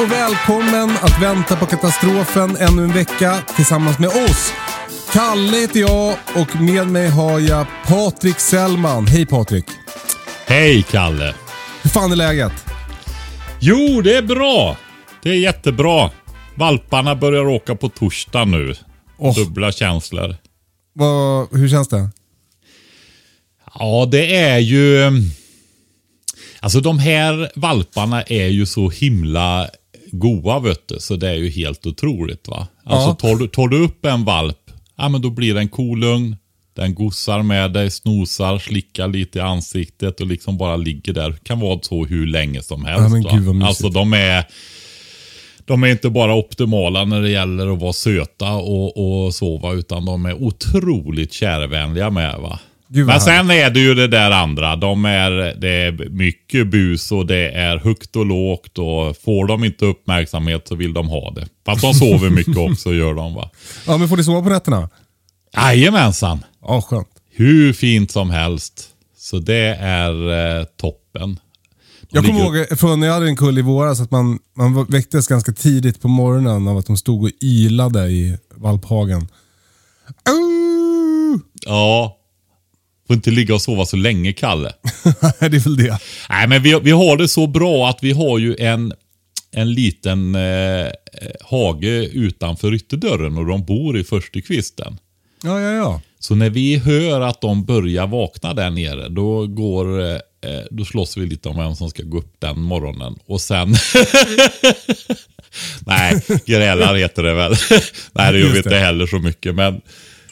Och välkommen att vänta på katastrofen ännu en vecka tillsammans med oss. Kalle heter jag och med mig har jag Patrik Sellman. Hej Patrik! Hej Kalle! Hur fan är läget? Jo, det är bra. Det är jättebra. Valparna börjar åka på torsdag nu. Oh. Dubbla känslor. Vad, hur känns det? Ja, det är ju... Alltså de här valparna är ju så himla goa vet du, så det är ju helt otroligt va. Alltså Ja. tar, du, tar du upp en valp, ja men då blir den kolugn. Den gossar med dig, snosar, slickar lite i ansiktet och liksom bara ligger där. Kan vara så hur länge som helst. Ja, alltså de är... De är inte bara optimala när det gäller att vara söta och, och sova, utan de är otroligt kärvänliga med. va. Gud, Men sen är det ju det där andra. De är, det är mycket bus och det är högt och lågt. Och får de inte uppmärksamhet så vill de ha det. Fast de sover mycket också gör de va. Ja, men får ni sova på nätterna? Jajamensan. Ja, skönt. Hur fint som helst. Så det är eh, toppen. De Jag kommer ihåg från när jag hade en kull i våras att man, man väcktes ganska tidigt på morgonen av att de stod och ylade i valphagen. Au! Ja. Får inte ligga och sova så länge, Kalle. det är väl det. Nej, men vi, vi har det så bra att vi har ju en, en liten eh, hage utanför ytterdörren och de bor i förstukvisten. Ja, ja, ja. Så när vi hör att de börjar vakna där nere, då går eh, då slåss vi lite om vem som ska gå upp den morgonen. Och sen... Nej, grälar heter det väl. Nej, det gör vi inte heller så mycket. Men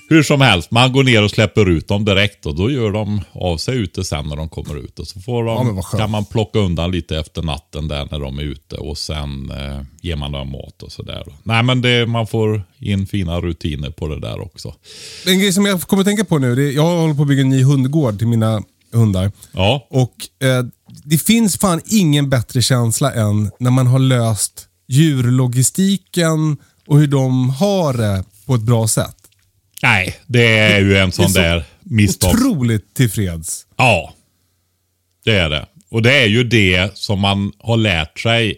hur som helst, man går ner och släpper ut dem direkt och då gör de av sig ute sen när de kommer ut. Och så får Ja, de, skönt. kan man plocka undan lite efter natten där när de är ute och sen eh, ger man dem mat och sådär. Nej, men det, man får in fina rutiner på det där också. En grej som jag kommer att tänka på nu, är, jag håller på att bygga en ny hundgård till mina hundar. Ja, Och eh, Det finns fan ingen bättre känsla än när man har löst djurlogistiken och hur de har det på ett bra sätt. Nej, det är ju en sån så där misstag. Otroligt tillfreds. Ja, det är det. Och det är ju det som man har lärt sig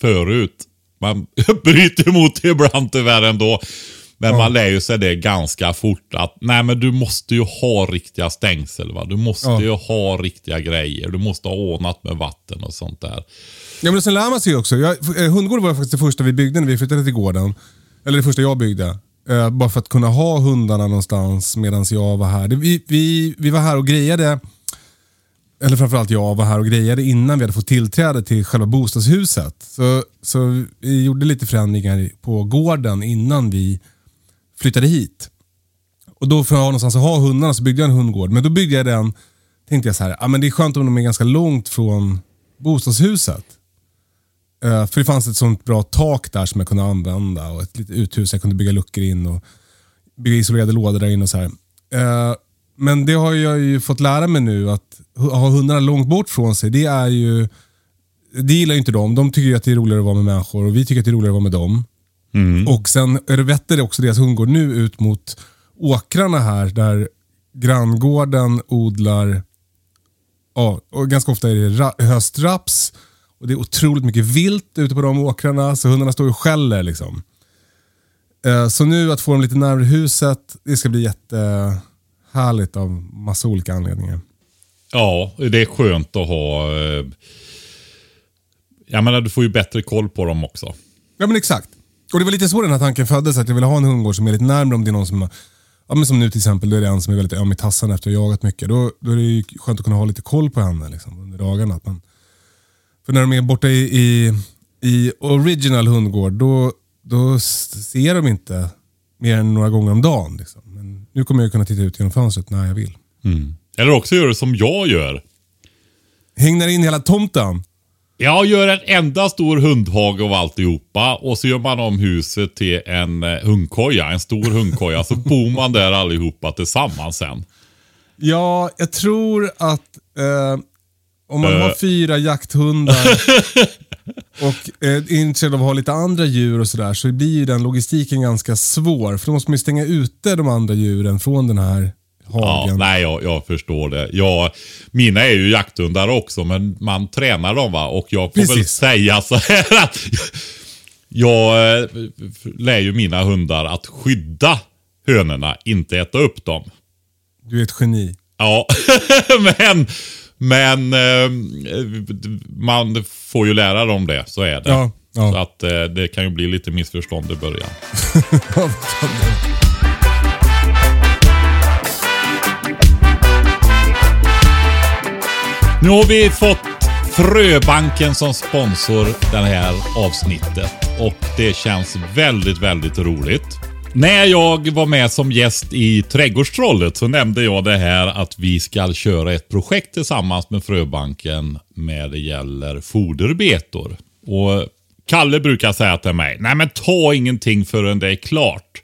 förut. Man bryter emot det ibland tyvärr ändå. Men man lär ju sig det ganska fort att nej men du måste ju ha riktiga stängsel. Va? Du måste Ja. ju ha riktiga grejer. Du måste ha ordnat med vatten och sånt där. Ja, men sen lär man sig ju också. Jag, eh, hundgården var faktiskt det första vi byggde när vi flyttade till gården. Eller det första jag byggde. Eh, bara för att kunna ha hundarna någonstans medan jag var här. Det, vi, vi, vi var här och grejade, eller framförallt jag var här och grejade innan vi hade fått tillträde till själva bostadshuset. Så, så vi gjorde lite förändringar på gården innan vi flyttade hit. Och då för att ha någonstans att ha hundarna så byggde jag en hundgård. Men då byggde jag den, tänkte jag så här, ah, men det är skönt om de är ganska långt från bostadshuset. Eh, för det fanns ett sånt bra tak där som jag kunde använda och ett litet uthus jag kunde bygga luckor in och bygga isolerade lådor där inne och så här. Eh, men det har jag ju fått lära mig nu att ha hundarna långt bort från sig, det är ju det gillar ju inte de. De tycker ju att det är roligare att vara med människor och vi tycker att det är roligare att vara med dem. Och sen är det vetter också deras hundgård nu ut mot åkrarna här där granngården odlar, ja, och ganska ofta är det ra- höstraps och det är otroligt mycket vilt ute på de åkrarna så hundarna står och skäller liksom. Eh, Så nu att få dem lite närmare huset, det ska bli jättehärligt av massa olika anledningar. Ja, det är skönt att ha... Eh, jag menar, du får ju bättre koll på dem också. Ja men exakt. Och det var lite så den här tanken föddes, att jag ville ha en hundgård som är lite närmare om det är någon som Ja, men som nu till exempel, då är det en som är väldigt öm i tassarna efter att ha jagat mycket. Då, då är det ju skönt att kunna ha lite koll på henne liksom, under dagarna. Men, för när de är borta i, i, i original hundgård, då, då ser de inte mer än några gånger om dagen. Liksom. Men nu kommer jag kunna titta ut genom fönstret när jag vill. Mm. Eller också gör det som jag gör. Hängnar in hela tomten. Jag gör en enda stor hundhage av alltihopa och så gör man om huset till en eh, hundkoja, en stor hundkoja. så bor man där allihopa tillsammans sen. Ja, jag tror att eh, om man har fyra jakthundar och är intresserad av att ha lite andra djur och sådär så blir ju den logistiken ganska svår. För då måste man ju stänga ute de andra djuren från den här hagen. Ja, nej, jag, jag förstår det. Jag, mina är ju jakthundar också, men man tränar dem va. Och jag får Precis. väl säga så här att jag äh, lär ju mina hundar att skydda hönorna, inte äta upp dem. Du är ett geni. Ja, men, men äh, man får ju lära dem det, så är det. Ja, ja. Så att äh, det kan ju bli lite missförstånd i början. Nu har vi fått Fröbanken som sponsor det här avsnittet och det känns väldigt, väldigt roligt. När jag var med som gäst i Trädgårdstrollet så nämnde jag det här att vi ska köra ett projekt tillsammans med Fröbanken när det gäller foderbetor. Och Kalle brukar säga till mig, nej men ta ingenting förrän det är klart.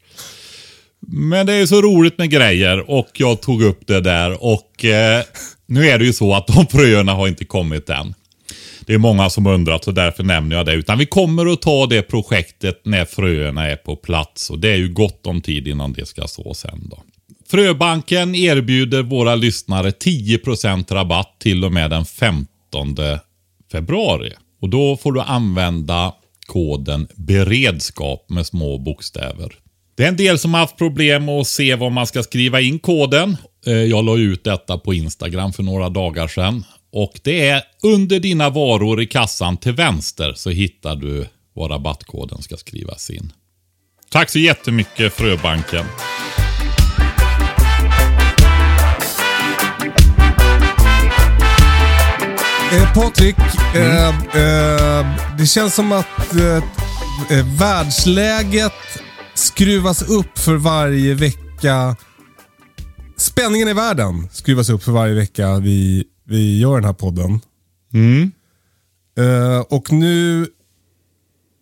Men det är så roligt med grejer och jag tog upp det där och eh, nu är det ju så att de fröerna har inte kommit än. Det är många som undrat så därför nämner jag det. Utan vi kommer att ta det projektet när fröerna är på plats. Och det är ju gott om tid innan det ska så sen då. Fröbanken erbjuder våra lyssnare 10% rabatt till och med den 15 februari. Och då får du använda koden beredskap med små bokstäver. Det är en del som har haft problem att se var man ska skriva in koden. Eh, jag la ut detta på Instagram för några dagar sedan. Och det är under dina varor i kassan till vänster så hittar du var rabattkoden ska skrivas in. Tack så jättemycket Fröbanken. Eh, Patrik, mm. eh, eh, det känns som att eh, eh, världsläget skruvas upp för varje vecka. Spänningen i världen skruvas upp för varje vecka vi, vi gör den här podden. Mm. Uh, och nu...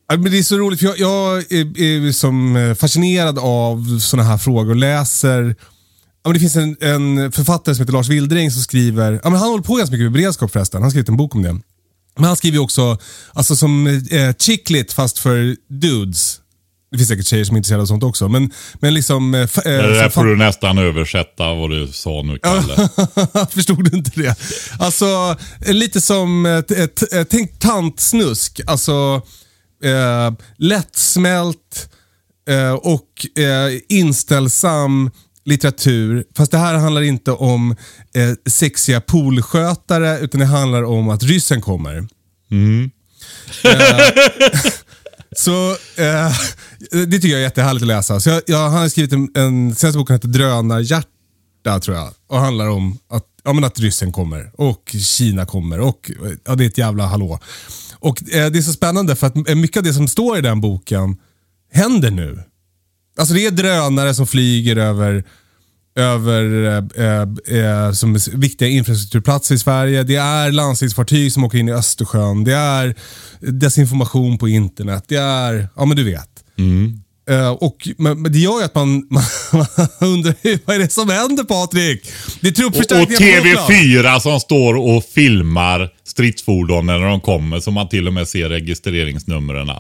det är så roligt, för jag, jag är, är som eh, fascinerad av sådana här frågor och läser det finns en, en, författare som heter Lars Wildring som skriver, han håller på ganska mycket med beredskap förresten, han har skrivit en bok om det. Men han skriver också, alltså som eh, chicklit fast för dudes. Det finns säkert tjejer som är intresserade av sånt också. Men, men liksom... Eh, det där får du nästan översätta vad du sa nu, Kalle. Förstod du inte det? Alltså, lite som, ett, ett, ett, tänk tantsnusk. Alltså, eh, lättsmält eh, och eh, inställsam litteratur. Fast det här handlar inte om eh, sexiga poolskötare, utan det handlar om att ryssen kommer. Mm. Så eh, Det tycker jag är jättehärligt att läsa. Så jag, jag, han har skrivit en, en senaste boken heter Drönarhjärta tror jag. Och handlar om att, ja, men att ryssen kommer och Kina kommer och ja, det är ett jävla hallå. Och eh, Det är så spännande för att eh, mycket av det som står i den boken händer nu. Alltså det är drönare som flyger över över eh, eh, som viktiga infrastrukturplatser i Sverige. Det är landstingsfartyg som åker in i Östersjön. Det är desinformation på internet. Det är, ja men du vet. Mm. Uh, och, men, men, det gör ju att man, man, undrar vad är det som händer Patrik? Det är truppförstärkningar Och, och TV4 som står och filmar stridsfordonen när de kommer så man till och med ser registreringsnumren.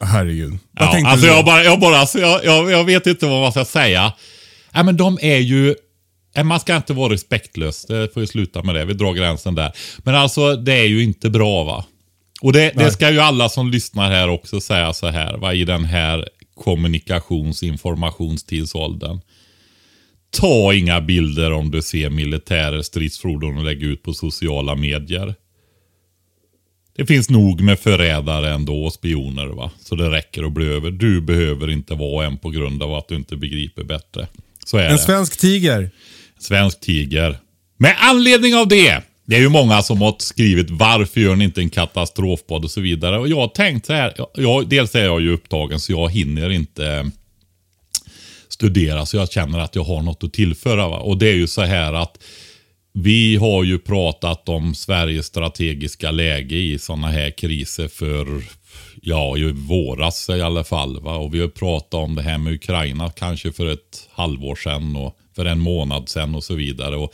Herregud. Ja, alltså jag, bara, jag, bara, alltså jag, jag, jag vet inte vad man ska säga. Ja, men de är ju... Man ska inte vara respektlös. Det får ju sluta med det. Vi drar gränsen där. Men alltså, det är ju inte bra va. Och det, det ska ju alla som lyssnar här också säga så här, va, i den här kommunikations informationstidsåldern. Ta inga bilder om du ser militärer, stridsfordon och lägg ut på sociala medier. Det finns nog med förrädare ändå och spioner va. Så det räcker att bli över. Du behöver inte vara en på grund av att du inte begriper bättre. Så är En det. svensk tiger. Svensk tiger. Med anledning av det. Det är ju många som har skrivit varför gör ni inte en katastrofpodd och så vidare. Och jag har tänkt så här. Jag, dels är jag ju upptagen så jag hinner inte studera så jag känner att jag har något att tillföra. Va? Och det är ju så här att vi har ju pratat om Sveriges strategiska läge i sådana här kriser för, ja, i våras i alla fall. Va? Och vi har pratat om det här med Ukraina kanske för ett halvår sedan och för en månad sedan och så vidare. Och,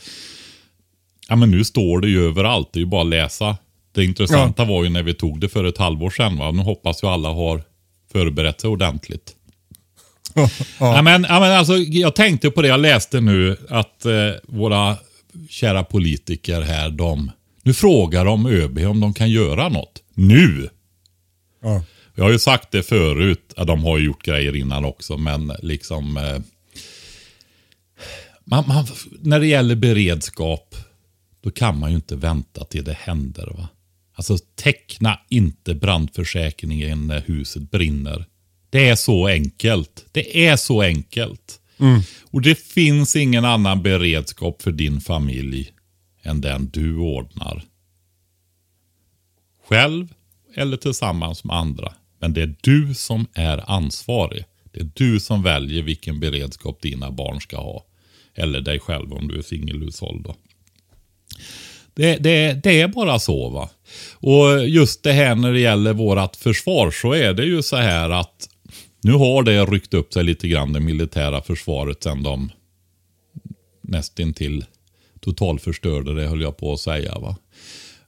ja, men nu står det ju överallt. Det är ju bara att läsa. Det intressanta var ju när vi tog det för ett halvår sedan. Va? Nu hoppas jag alla har förberett sig ordentligt. Ja. Ja, men, ja, men alltså, jag tänkte på det, jag läste nu att eh, våra kära politiker här, de, nu frågar de ÖB om de kan göra något. Nu! Ja. Jag har ju sagt det förut, de har ju gjort grejer innan också, men liksom... Eh, man, man, när det gäller beredskap, då kan man ju inte vänta till det händer. va. Alltså teckna inte brandförsäkringen när huset brinner. Det är så enkelt. Det är så enkelt. Och det finns ingen annan beredskap för din familj än den du ordnar. Själv eller tillsammans med andra. Men det är du som är ansvarig. Det är du som väljer vilken beredskap dina barn ska ha. Eller dig själv om du är singelhushåll då. Det, det, det är bara så va. Och just det här när det gäller vårt försvar så är det ju så här att nu har det ryckt upp sig lite grann det militära försvaret sen de nästintill totalförstörde det höll jag på att säga. Va?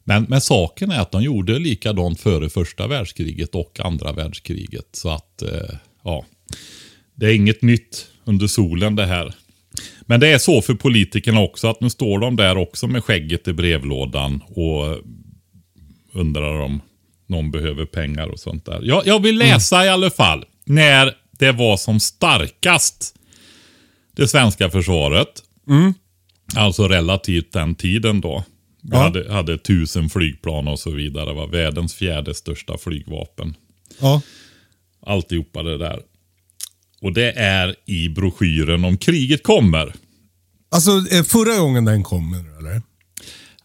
Men, men saken är att de gjorde likadant före första världskriget och andra världskriget. Så att, eh, ja. Det är inget nytt under solen det här. Men det är så för politikerna också att nu står de där också med skägget i brevlådan och undrar om någon behöver pengar och sånt där. Jag, jag vill läsa i alla fall när det var som starkast. Det svenska försvaret. Alltså relativt den tiden då. Vi Ja. hade, hade tusen flygplan och så vidare. var världens fjärde största flygvapen. Ja. Alltihopa det där. Och det är i broschyren om kriget kommer. Alltså eh, förra gången den kom, eller?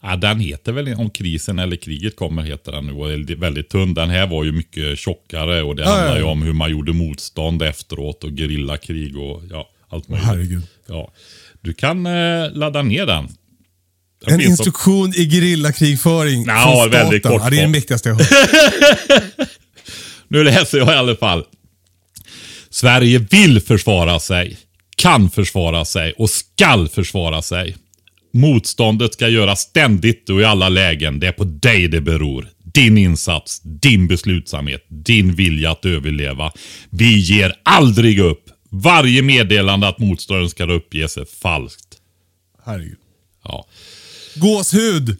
Ja, den heter väl om krisen eller kriget kommer heter den nu och är väldigt tunn. Den här var ju mycket tjockare och det Ja, handlar ju om hur man gjorde motstånd efteråt och gerillakrig och ja, allt möjligt. Herregud. Ja. Du kan eh, ladda ner den. Den En finns som- instruktion i gerillakrigföring från staten. väldigt kort ja, det är det mäktigaste jag hört. Nu läser jag i alla fall. Sverige vill försvara sig, kan försvara sig och skall försvara sig. Motståndet ska göras ständigt och i alla lägen. Det är på dig det beror. Din insats, din beslutsamhet, din vilja att överleva. Vi ger aldrig upp. Varje meddelande att motståndaren ska uppges är falskt. Herregud. Ja. Gåshud!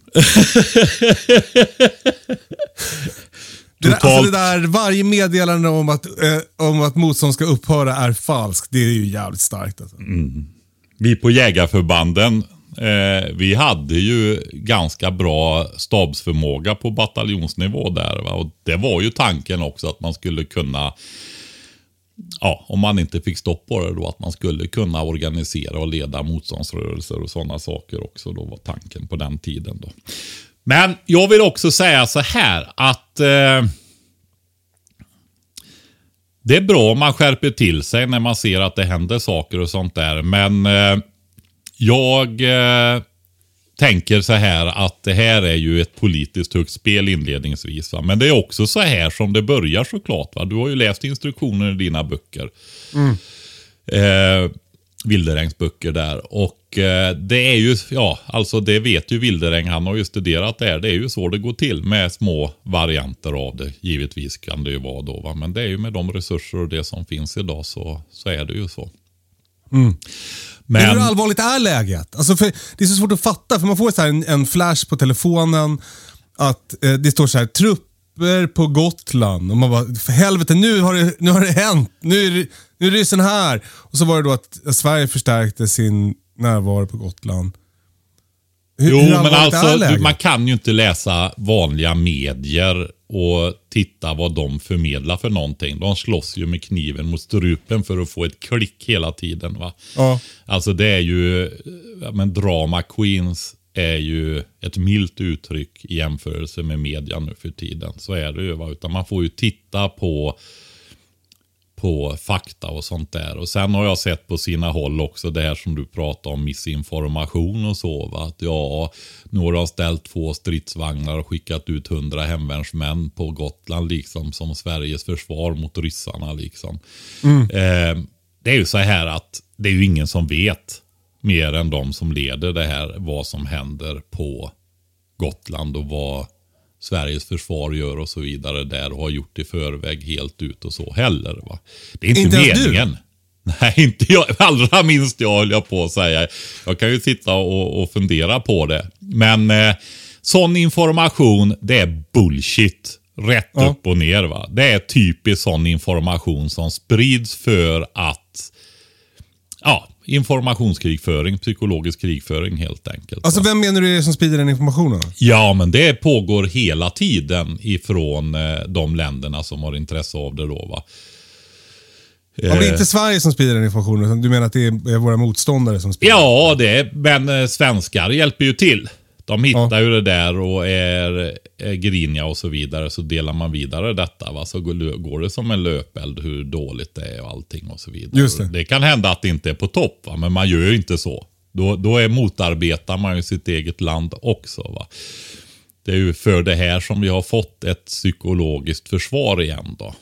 Det där, alltså det där, varje meddelande om att, eh, om att motstånd ska upphöra är falskt. Det är ju jävligt starkt. Alltså. Vi på jägarförbanden, eh, vi hade ju ganska bra stabsförmåga på bataljonsnivå där. Va? Och det var ju tanken också att man skulle kunna, ja, om man inte fick stopp på det då, att man skulle kunna organisera och leda motståndsrörelser och sådana saker också. Då var tanken på den tiden då. Men jag vill också säga så här att eh, det är bra om man skärper till sig när man ser att det händer saker och sånt där. Men eh, jag eh, tänker så här att det här är ju ett politiskt högt spel inledningsvis. Va? Men det är också så här som det börjar såklart. Va? Du har ju läst instruktioner i dina böcker. Eh, Wilderängs böcker där. Och eh, det är ju, ja, alltså det vet ju Wilderäng. Han har ju studerat det här. Det är ju så det går till med små varianter av det. Givetvis kan det ju vara då. Va? Men det är ju med de resurser och det som finns idag så, så är det ju så. Men Men, hur allvarligt är läget? Alltså för, det är så svårt att fatta, för man får så en, en flash på telefonen att eh, det står så här trupp trupper på Gotland. Och man bara, för helvete nu har det, nu har det hänt. Nu är, nu är ryssen här. Och så var det då att Sverige förstärkte sin närvaro på Gotland. Hur, Jo, hur men alltså man kan ju inte läsa vanliga medier och titta vad de förmedlar för någonting. De slåss ju med kniven mot strupen för att få ett klick hela tiden. va. Ja. Alltså det är ju, men drama queens är ju ett milt uttryck i jämförelse med media nu för tiden. Så är det ju. Va? Utan man får ju titta på på fakta och sånt där. Och sen har jag sett på sina håll också det här som du pratar om, missinformation och så. Va? Att ja, nu har de ställt två stridsvagnar och skickat ut hundra hemvärnsmän på Gotland liksom som Sveriges försvar mot ryssarna liksom. Eh, det är ju så här att det är ju ingen som vet mer än de som leder det här vad som händer på Gotland och vad Sveriges försvar gör och så vidare där och har gjort i förväg helt ut och så heller. Va? Det är inte, Inte ens du? meningen. Nej, inte jag. Allra minst jag höll jag på att säga. Jag kan ju sitta och, och fundera på det. Men eh, sån information, det är bullshit. Rätt Ja. upp och ner. va. Det är typiskt sån information som sprids för att Ja, informationskrigföring, psykologisk krigföring helt enkelt. Alltså vem menar du är det som sprider den informationen? Ja, men det pågår hela tiden ifrån eh, de länderna som har intresse av det då va. Ja, det är Eh, inte Sverige som sprider den informationen, utan du menar att det är våra motståndare som sprider Ja, det är, men eh, svenskar hjälper ju till. De hittar ju det där och är, är griniga och så vidare. Så delar man vidare detta. Va? Så går, går det som en löpeld hur dåligt det är och allting och så vidare. Just det. det kan hända att det inte är på topp, va? men man gör ju inte så. Då, då är motarbetar man ju sitt eget land också. Va? Det är ju för det här som vi har fått ett psykologiskt försvar igen då.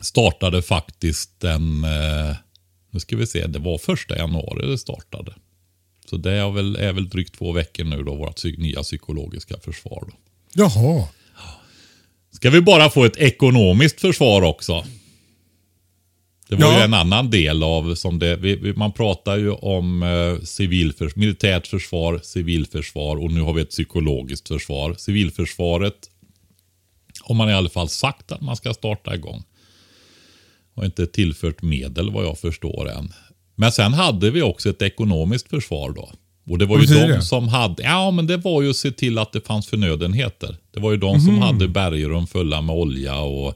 Startade faktiskt den, eh, nu ska vi se, det var första januari det startade. Så det är väl, är väl drygt två veckor nu då, vårt nya psykologiska försvar. Då. Jaha. Ska vi bara få ett ekonomiskt försvar också? Det var Ja. ju en annan del av, som det, vi, vi, man pratar ju om eh, civilförs, militärt försvar, civilförsvar och nu har vi ett psykologiskt försvar. Civilförsvaret har man i alla fall sagt att man ska starta igång. Har inte tillfört medel vad jag förstår än. Men sen hade vi också ett ekonomiskt försvar då. Och det var ju de det? som hade, ja men det var ju att se till att det fanns förnödenheter. Det var ju de som hade bergrum fulla med olja och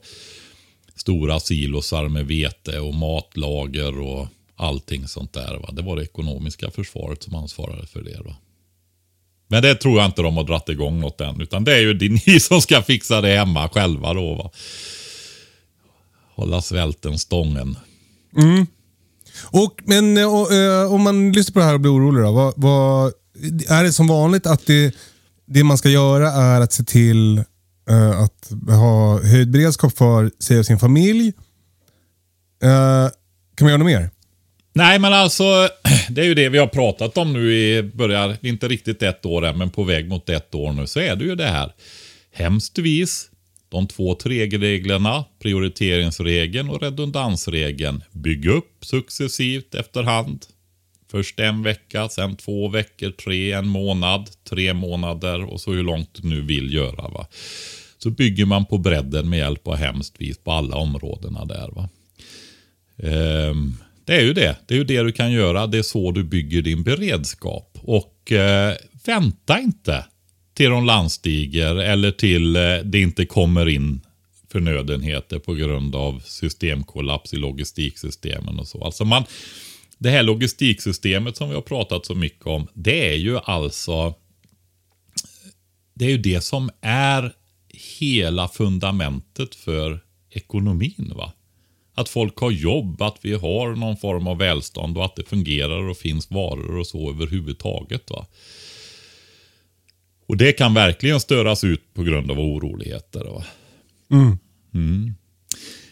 stora silosar med vete och matlager och allting sånt där. Va? Det var det ekonomiska försvaret som ansvarade för det. Va? Men det tror jag inte de har dratt igång något än. Utan det är ju det- ni som ska fixa det hemma själva då. Va? Hålla svälten stången. Och, men eh, och, eh, om man lyssnar på det här och blir orolig då. Vad, vad, är det som vanligt att det, det man ska göra är att se till eh, att ha höjd beredskap för sig och sin familj? Eh, kan man göra något mer? Nej, men alltså det är ju det vi har pratat om nu i början, inte riktigt ett år än, men på väg mot ett år nu, så är det ju det här. Hemskt vis de två tregreglerna, prioriteringsregeln och redundansregeln. Bygg upp successivt efterhand. Först en vecka, sen två veckor, tre, en månad, tre månader och så hur långt du nu vill göra. Va? Så bygger man på bredden med hjälp av hemskt vis på alla områdena där. Va? Ehm, det är ju det. Det är ju det du kan göra. Det är så du bygger din beredskap. Och eh, vänta inte till de landstiger eller till eh, det inte kommer in förnödenheter på grund av systemkollaps i logistiksystemen och så. Alltså man, det här logistiksystemet som vi har pratat så mycket om, det är ju alltså det är ju det som är hela fundamentet för ekonomin. va? Att folk har jobb, att vi har någon form av välstånd och att det fungerar och finns varor och så överhuvudtaget. Va? Och det kan verkligen störas ut på grund av oroligheter. Va? Mm.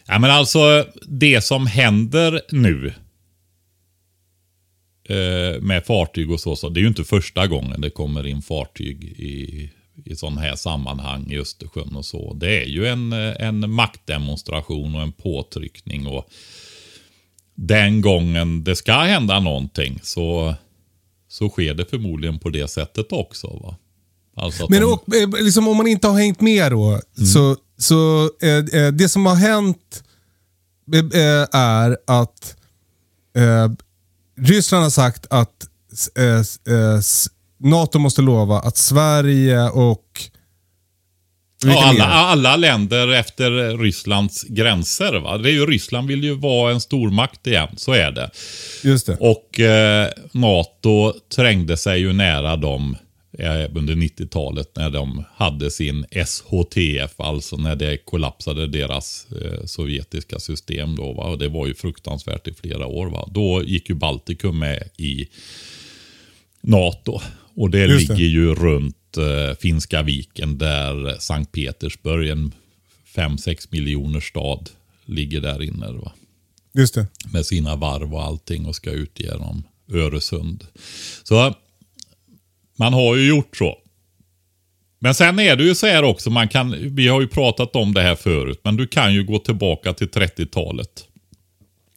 Ja, men alltså det som händer nu eh, med fartyg och så, så, det är ju inte första gången det kommer in fartyg i, i sådana här sammanhang i Östersjön och så. Det är ju en, en maktdemonstration och en påtryckning. och Den gången det ska hända någonting så, så sker det förmodligen på det sättet också. va. Alltså Men och, eh, liksom, om man inte har hängt med då, Mm. så, så eh, eh, det som har hänt eh, eh, är att eh, Ryssland har sagt att NATO måste lova att Sverige och ja, alla, alla länder efter Rysslands gränser. Va? Det är ju, Ryssland vill ju vara en stormakt igen, så är det. Just det. Och eh, NATO trängde sig ju nära dem under 90-talet när de hade sin SHTF, alltså när det kollapsade deras eh, sovjetiska system. Då, va? Och det var ju fruktansvärt i flera år. Va? Då gick ju Baltikum med i NATO. Och det det. ligger ju runt eh, Finska viken där Sankt Petersburg, en 5-6 miljoner stad, ligger där inne. Va? Just det. med sina varv och allting och ska ut genom Öresund. Så man har ju gjort så. Men sen är det ju så här också, man kan, vi har ju pratat om det här förut, men du kan ju gå tillbaka till 30-talet.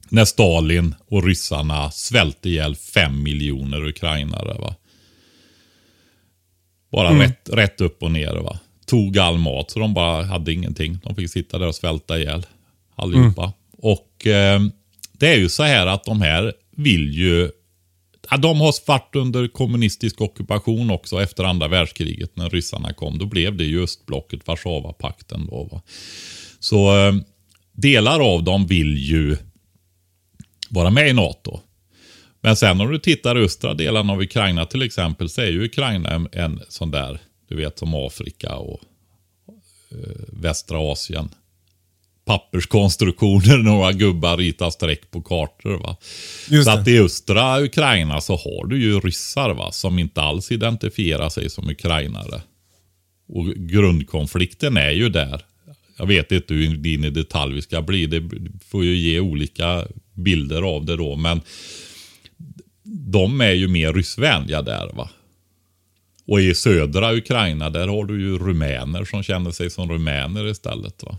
När Stalin och ryssarna svälte ihjäl fem miljoner ukrainare. Va? Bara rätt, rätt upp och ner. Va? Tog all mat, så de bara hade ingenting. De fick sitta där och svälta ihjäl. Allihopa. Och eh, det är ju så här att de här vill ju... Ja, de har varit under kommunistisk ockupation också efter andra världskriget när ryssarna kom. Då blev det ju östblocket, Warszawapakten. Då, va? Så eh, delar av dem vill ju vara med i NATO. Men sen om du tittar i östra delen av Ukraina till exempel så är ju Ukraina en, en sån där, du vet som Afrika och eh, västra Asien. Papperskonstruktioner, några gubbar ritar streck på kartor. Va? Just så det. att i östra Ukraina så har du ju ryssar va, som inte alls identifierar sig som ukrainare. Och grundkonflikten är ju där. Jag vet inte hur din i detalj vi ska bli. Det får ju ge olika bilder av det då. Men de är ju mer ryssvänliga där va. Och i södra Ukraina där har du ju rumäner som känner sig som rumäner istället va.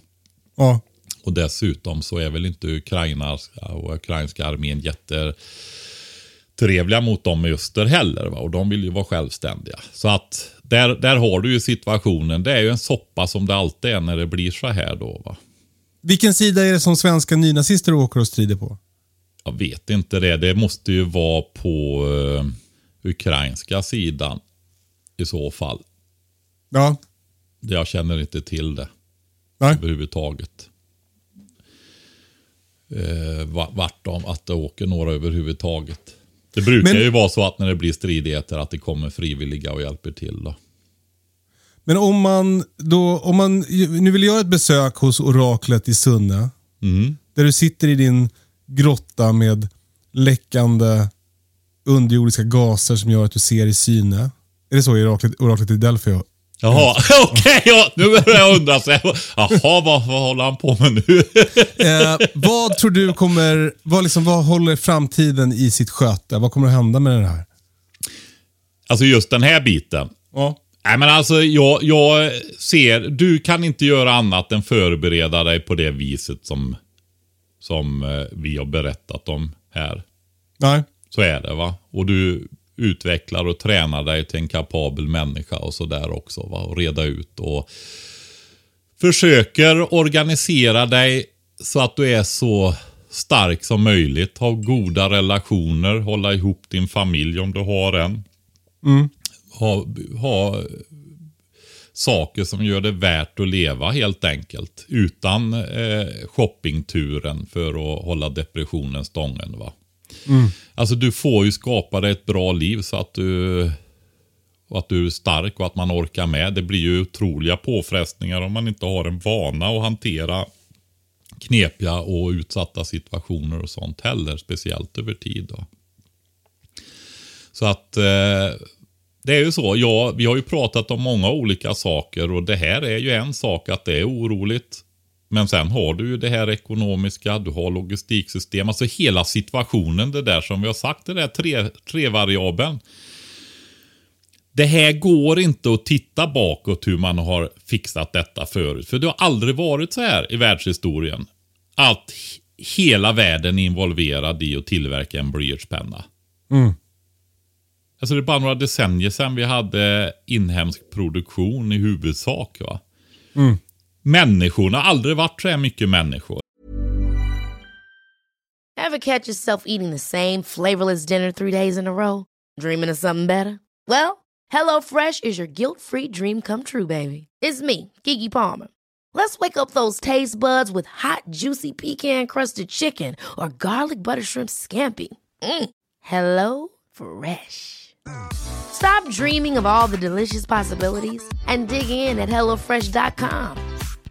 Ja. Och dessutom så är väl inte ukrainska och ukrainska armén jättetrevliga mot dem i öster heller. Va? Och de vill ju vara självständiga. Så att där, där har du ju situationen. Det är ju en soppa som det alltid är när det blir så här då. Va? Vilken sida är det som svenska nynazister åker och strider på? Jag vet inte det. Det måste ju vara på uh, ukrainska sidan i så fall. Ja. Jag känner inte till det Nej. överhuvudtaget. Eh, va- vart de, att det åker några överhuvudtaget. Det brukar Men- ju vara så att när det blir stridigheter att det kommer frivilliga och hjälper till. Då. Men om man, då, om man nu vill göra ett besök hos oraklet i Sunne. Mm. Där du sitter i din grotta med läckande underjordiska gaser som gör att du ser i syne. Är det så oraklet, oraklet i Delphi? Jaha, okej, ja, nu börjar jag undra. Så, jag- Jaha, vad, vad håller han på med nu? Eh, vad tror du kommer, vad, liksom, vad håller framtiden i sitt sköte? Vad kommer att hända med det här? alltså just den här biten. Ja. Nej men alltså jag, jag ser, du kan inte göra annat än förbereda dig på det viset som, som eh, vi har berättat om här. Nej. Så är det va. Och du utvecklar och tränar dig till en kapabel människa och sådär också va. Och reda ut och försöker organisera dig så att du är så stark som möjligt. Ha goda relationer, hålla ihop din familj om du har en. Ha, ha saker som gör det värt att leva helt enkelt. Utan eh, shoppingturen för att hålla depressionen stången. Va? Alltså du får ju skapa dig ett bra liv så att du, och att du är stark och att man orkar med. Det blir ju otroliga påfrestningar om man inte har en vana att hantera knepiga och utsatta situationer och sånt heller. Speciellt över tid. Då. Så att eh, det är ju så. Ja, vi har ju pratat om många olika saker och det här är ju en sak att det är oroligt. Men sen har du ju det här ekonomiska, du har logistiksystem, alltså hela situationen, det där som vi har sagt, det där tre, tre variabeln. Det här går inte att titta bakåt hur man har fixat detta förut. För det har aldrig varit så här i världshistorien. Att he- hela världen är involverad i att tillverka en blyertspenna. Alltså det är bara några decennier sedan vi hade inhemsk produktion i huvudsak. Va? Mm. Människorna aldrig varit så här mycket människor. Ever catch yourself eating the same flavorless dinner three days in a row? Dreaming of something better? Well, HelloFresh is your guilt-free dream come true, baby. It's me, Kiki Palmer. Let's wake up those taste buds with hot, juicy pecan-crusted chicken or garlic butter shrimp scampi. Mm. Hello Fresh. Stop dreaming of all the delicious possibilities and dig in at HelloFresh.com.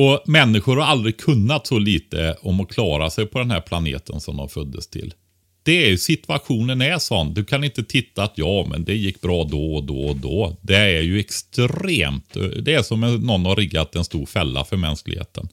Och människor har aldrig kunnat så lite om att klara sig på den här planeten som de föddes till. Det är ju situationen är sån. Du kan inte titta att ja, men det gick bra då och då och då. Det är ju extremt. Det är som om någon har riggat en stor fälla för mänskligheten.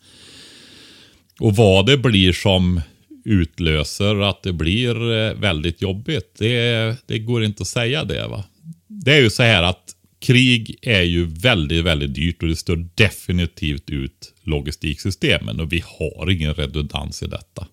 Och vad det blir som utlöser att det blir eh, väldigt jobbigt, det, det går inte att säga det. va. Det är ju så här att krig är ju väldigt, väldigt dyrt och det står definitivt ut logistiksystemen och vi har ingen redundans i detta.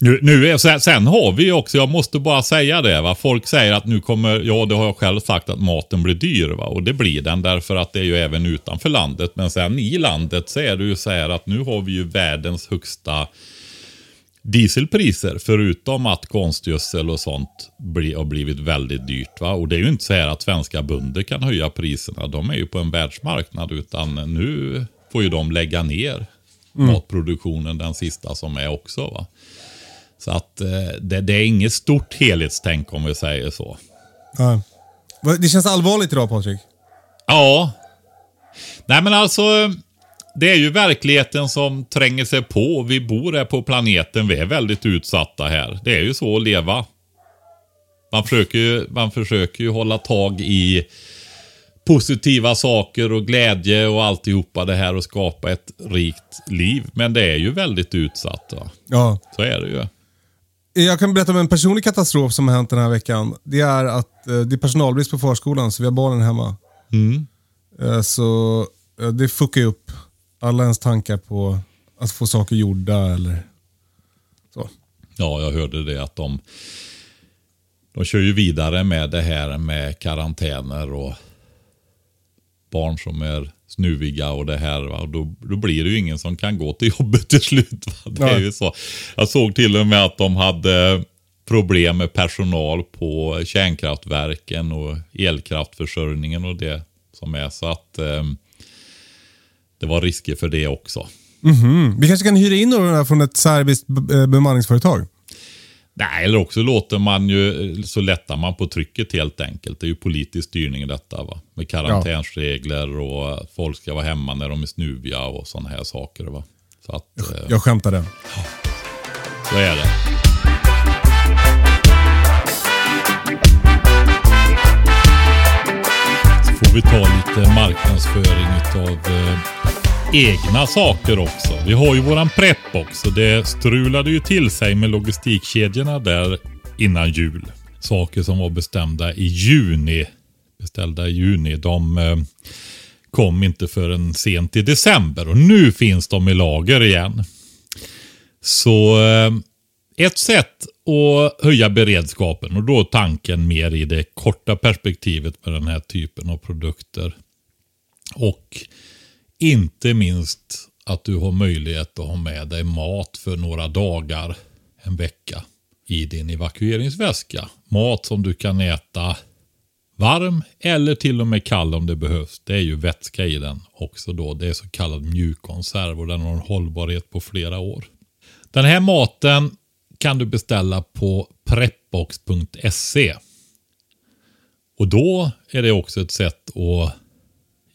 Nu, nu är, sen, sen har vi också, jag måste bara säga det, va? folk säger att nu kommer, ja det har jag själv sagt att maten blir dyr va? och det blir den därför att det är ju även utanför landet. Men sen i landet så är det ju så här att nu har vi ju världens högsta dieselpriser förutom att konstgödsel och sånt bli, har blivit väldigt dyrt. Va? Och det är ju inte så här att svenska bönder kan höja priserna. De är ju på en världsmarknad utan nu får ju de lägga ner matproduktionen den sista som är också. Va? Så att eh, det, det är inget stort helhetstänk om vi säger så. Ja. Det känns allvarligt idag Patrik. Ja. Nej men alltså. Det är ju verkligheten som tränger sig på. Vi bor här på planeten. Vi är väldigt utsatta här. Det är ju så att leva. Man försöker ju, man försöker ju hålla tag i positiva saker och glädje och alltihopa det här och skapa ett rikt liv. Men det är ju väldigt utsatt. Va? Ja. Så är det ju. Jag kan berätta om en personlig katastrof som har hänt den här veckan. Det är att eh, det är personalbrist på förskolan, så vi har barnen hemma. Eh, så eh, det fuckar ju upp alla ens tankar på att få saker gjorda eller så. Ja, jag hörde det att de, de kör ju vidare med det här med karantäner och barn som är snuviga och det här. Va? Då, då blir det ju ingen som kan gå till jobbet till slut. Va? Det är Nej. ju så. Jag såg till och med att de hade problem med personal på kärnkraftverken och elkraftförsörjningen och det som är. Så att eh, det var risker för det också. Mm. Vi kanske kan hyra in några från ett serbiskt eh, bemanningsföretag. Nej, eller också låter man ju, så lättar man på trycket helt enkelt. Det är ju politisk styrning i detta va. Med karantänsregler och folk ska vara hemma när de är snuviga och sådana här saker va. Så att, eh, Jag skämtade. så är det. Så får vi ta lite marknadsföring eh, egna saker också. Vi har ju våran prepp också. det strulade ju till sig med logistikkedjorna där innan jul. Saker som var bestämda i juni. Beställda i juni. De eh, kom inte förrän sent i december och nu finns de i lager igen. Så eh, ett sätt att höja beredskapen och då tanken mer i det korta perspektivet med den här typen av produkter. Och inte minst att du har möjlighet att ha med dig mat för några dagar, en vecka i din evakueringsväska. Mat som du kan äta varm eller till och med kall om det behövs. Det är ju vätska i den också då. Det är så kallad mjukkonserv och den har en hållbarhet på flera år. Den här maten kan du beställa på prepbox.se. Och då är det också ett sätt att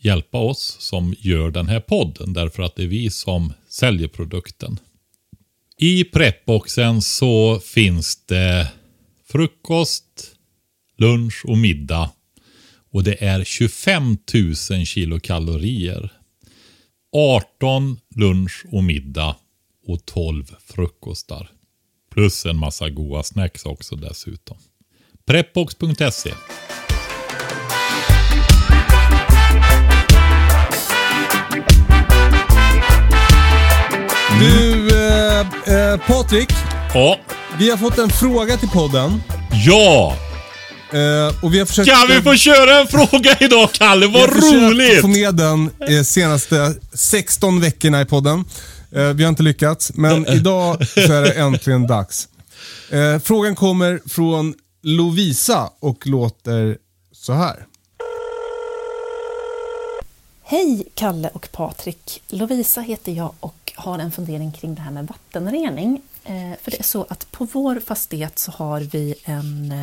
hjälpa oss som gör den här podden. Därför att det är vi som säljer produkten. I prepboxen så finns det frukost, lunch och middag. Och det är 25 000 kilokalorier. 18 lunch och middag och 12 frukostar. Plus en massa goda snacks också dessutom. Prepbox.se Du, eh, eh, Patrik. Ja. Vi har fått en fråga till podden. Ja! Eh, och vi har försökt... Kan vi få köra en fråga idag Kalle? Vi har Vad roligt! få med den eh, senaste 16 veckorna i podden. Eh, vi har inte lyckats, men idag så är det äntligen dags. Eh, frågan kommer från Lovisa och låter så här. Hej Kalle och Patrik. Lovisa heter jag och har en fundering kring det här med vattenrening. Eh, för det är så att på vår fastighet så har vi en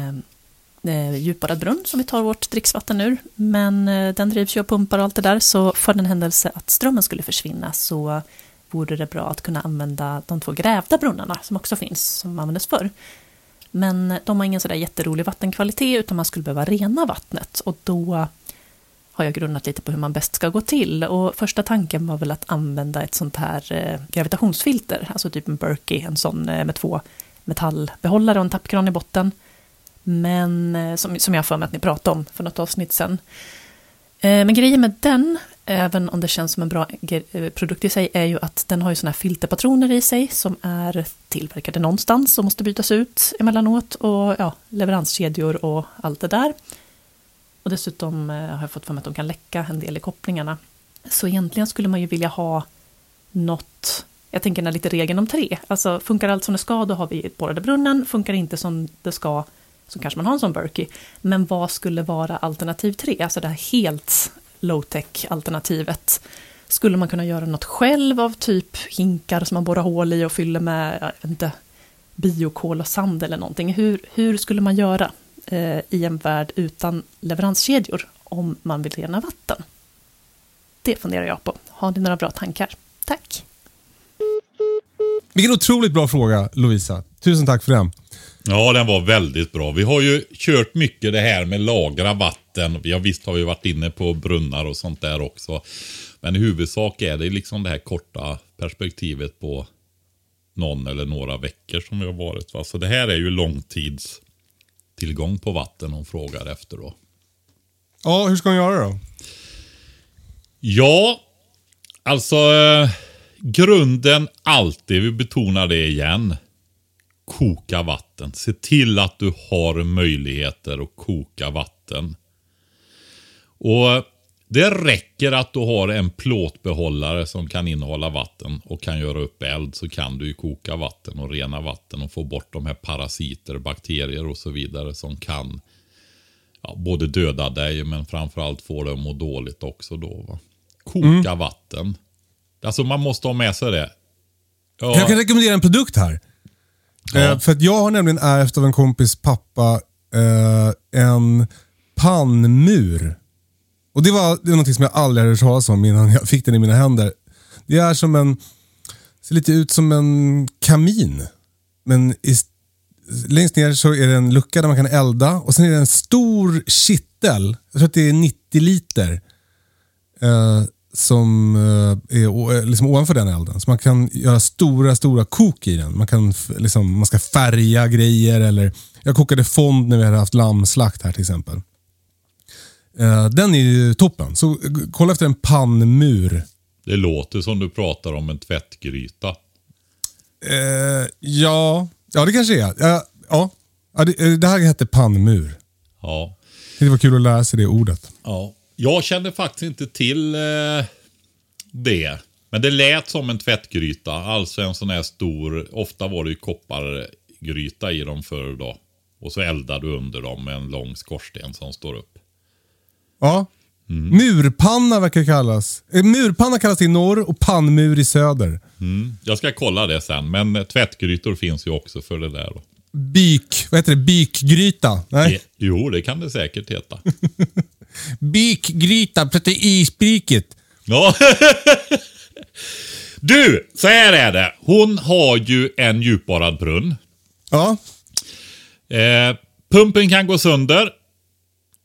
djupare djupborrad brunn som vi tar vårt dricksvatten ur. Men den drivs ju av pumpar och allt det där så för den händelse att strömmen skulle försvinna så vore det bra att kunna använda de två grävda brunnarna som också finns, som användes förr. Men de har ingen sådär jätterolig vattenkvalitet utan man skulle behöva rena vattnet och då har jag grunnat lite på hur man bäst ska gå till. Och första tanken var väl att använda ett sånt här eh, gravitationsfilter, alltså typ en Berkey, en sån eh, med två metallbehållare och en tappkran i botten. Men eh, som, som jag har för mig att ni pratade om för något avsnitt sen. Men grejen med den, även om det känns som en bra produkt i sig, är ju att den har ju såna här filterpatroner i sig som är tillverkade någonstans och måste bytas ut emellanåt och ja, leveranskedjor och allt det där. Och dessutom eh, har jag fått för mig att de kan läcka en del i kopplingarna. Så egentligen skulle man ju vilja ha något, jag tänker den lite regeln om tre. Alltså funkar allt som det ska, då har vi borrade brunnen. Funkar inte som det ska, så kanske man har en sån Berkey. Men vad skulle vara alternativ tre? Alltså det här helt low-tech alternativet. Skulle man kunna göra något själv av typ hinkar som man borrar hål i och fyller med, jag vet inte, biokol och sand eller någonting. Hur, hur skulle man göra i en värld utan leveranskedjor om man vill rena vatten? Det funderar jag på. Har ni några bra tankar? Tack! Vilken otroligt bra fråga Lovisa. Tusen tack för den. Ja, den var väldigt bra. Vi har ju kört mycket det här med lagra vatten. Ja, visst har vi varit inne på brunnar och sånt där också. Men i huvudsak är det liksom det här korta perspektivet på någon eller några veckor som vi har varit. Va? Så det här är ju långtidstillgång på vatten hon frågar efter då. Ja, hur ska hon göra då? Ja, alltså eh, grunden alltid, vi betonar det igen. Koka vatten. Se till att du har möjligheter att koka vatten. Och Det räcker att du har en plåtbehållare som kan innehålla vatten och kan göra upp eld så kan du ju koka vatten och rena vatten och få bort de här parasiter, bakterier och så vidare som kan ja, både döda dig men framförallt få dig att må dåligt också då. Va? Koka vatten. Alltså man måste ha med sig det. Ja, Jag kan rekommendera en produkt här. Ja. Eh, för att jag har nämligen ärvt av en kompis pappa eh, en pannmur. Och det var, det var något som jag aldrig hade hört talas om innan jag fick den i mina händer. Det är som en, ser lite ut som en kamin. Men i, längst ner så är det en lucka där man kan elda och sen är det en stor kittel. Jag tror att det är 90 liter. Eh, som eh, är eh, liksom ovanför den elden. Så man kan göra stora, stora kok i den. Man, kan liksom, man ska färga grejer eller... Jag kokade fond när vi hade haft lammslakt här till exempel. Eh, den är ju toppen. Så eh, kolla efter en pannmur. Det låter som du pratar om en tvättgryta. Eh, ja, ja, det kanske är. Ja, ja. Ja, det, eh, det här hette pannmur. Ja. Det var kul att lära sig det ordet. ja. Jag kände faktiskt inte till eh, det. Men det lät som en tvättgryta. Alltså en sån här stor, ofta var det ju koppargryta i dem förr då. Och så eldar du under dem med en lång skorsten som står upp. Ja. Murpanna verkar kallas. Eh, Murpanna kallas i norr och pannmur i söder. Jag ska kolla det sen, men tvättgrytor finns ju också för det där. Då. Byk, vad heter det? Bykgryta? Nej. Eh, Jo, det kan det säkert heta. Bykgryta, proteinspriket. Ja. Du, så här är det. Hon har ju en djupborrad brunn. Ja. Eh, pumpen kan gå sönder.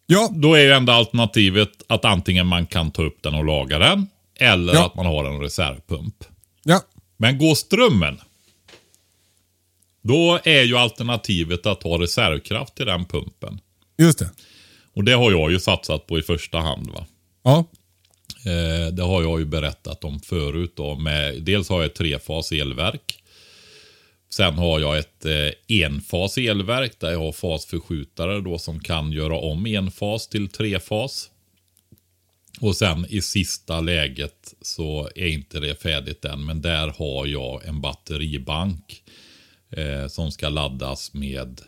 Ja. Då är ju enda alternativet att antingen man kan ta upp den och laga den. Eller Ja. att man har en reservpump. Ja. Men går strömmen. Då är ju alternativet att ha reservkraft till den pumpen. Just det. Och det har jag ju satsat på i första hand. va. Ja. Eh, det har jag ju berättat om förut. Då, med, dels har jag ett trefas elverk. Sen har jag ett eh, enfas elverk där jag har fasförskjutare då som kan göra om enfas till trefas. Och sen i sista läget så är inte det färdigt än. Men där har jag en batteribank eh, som ska laddas med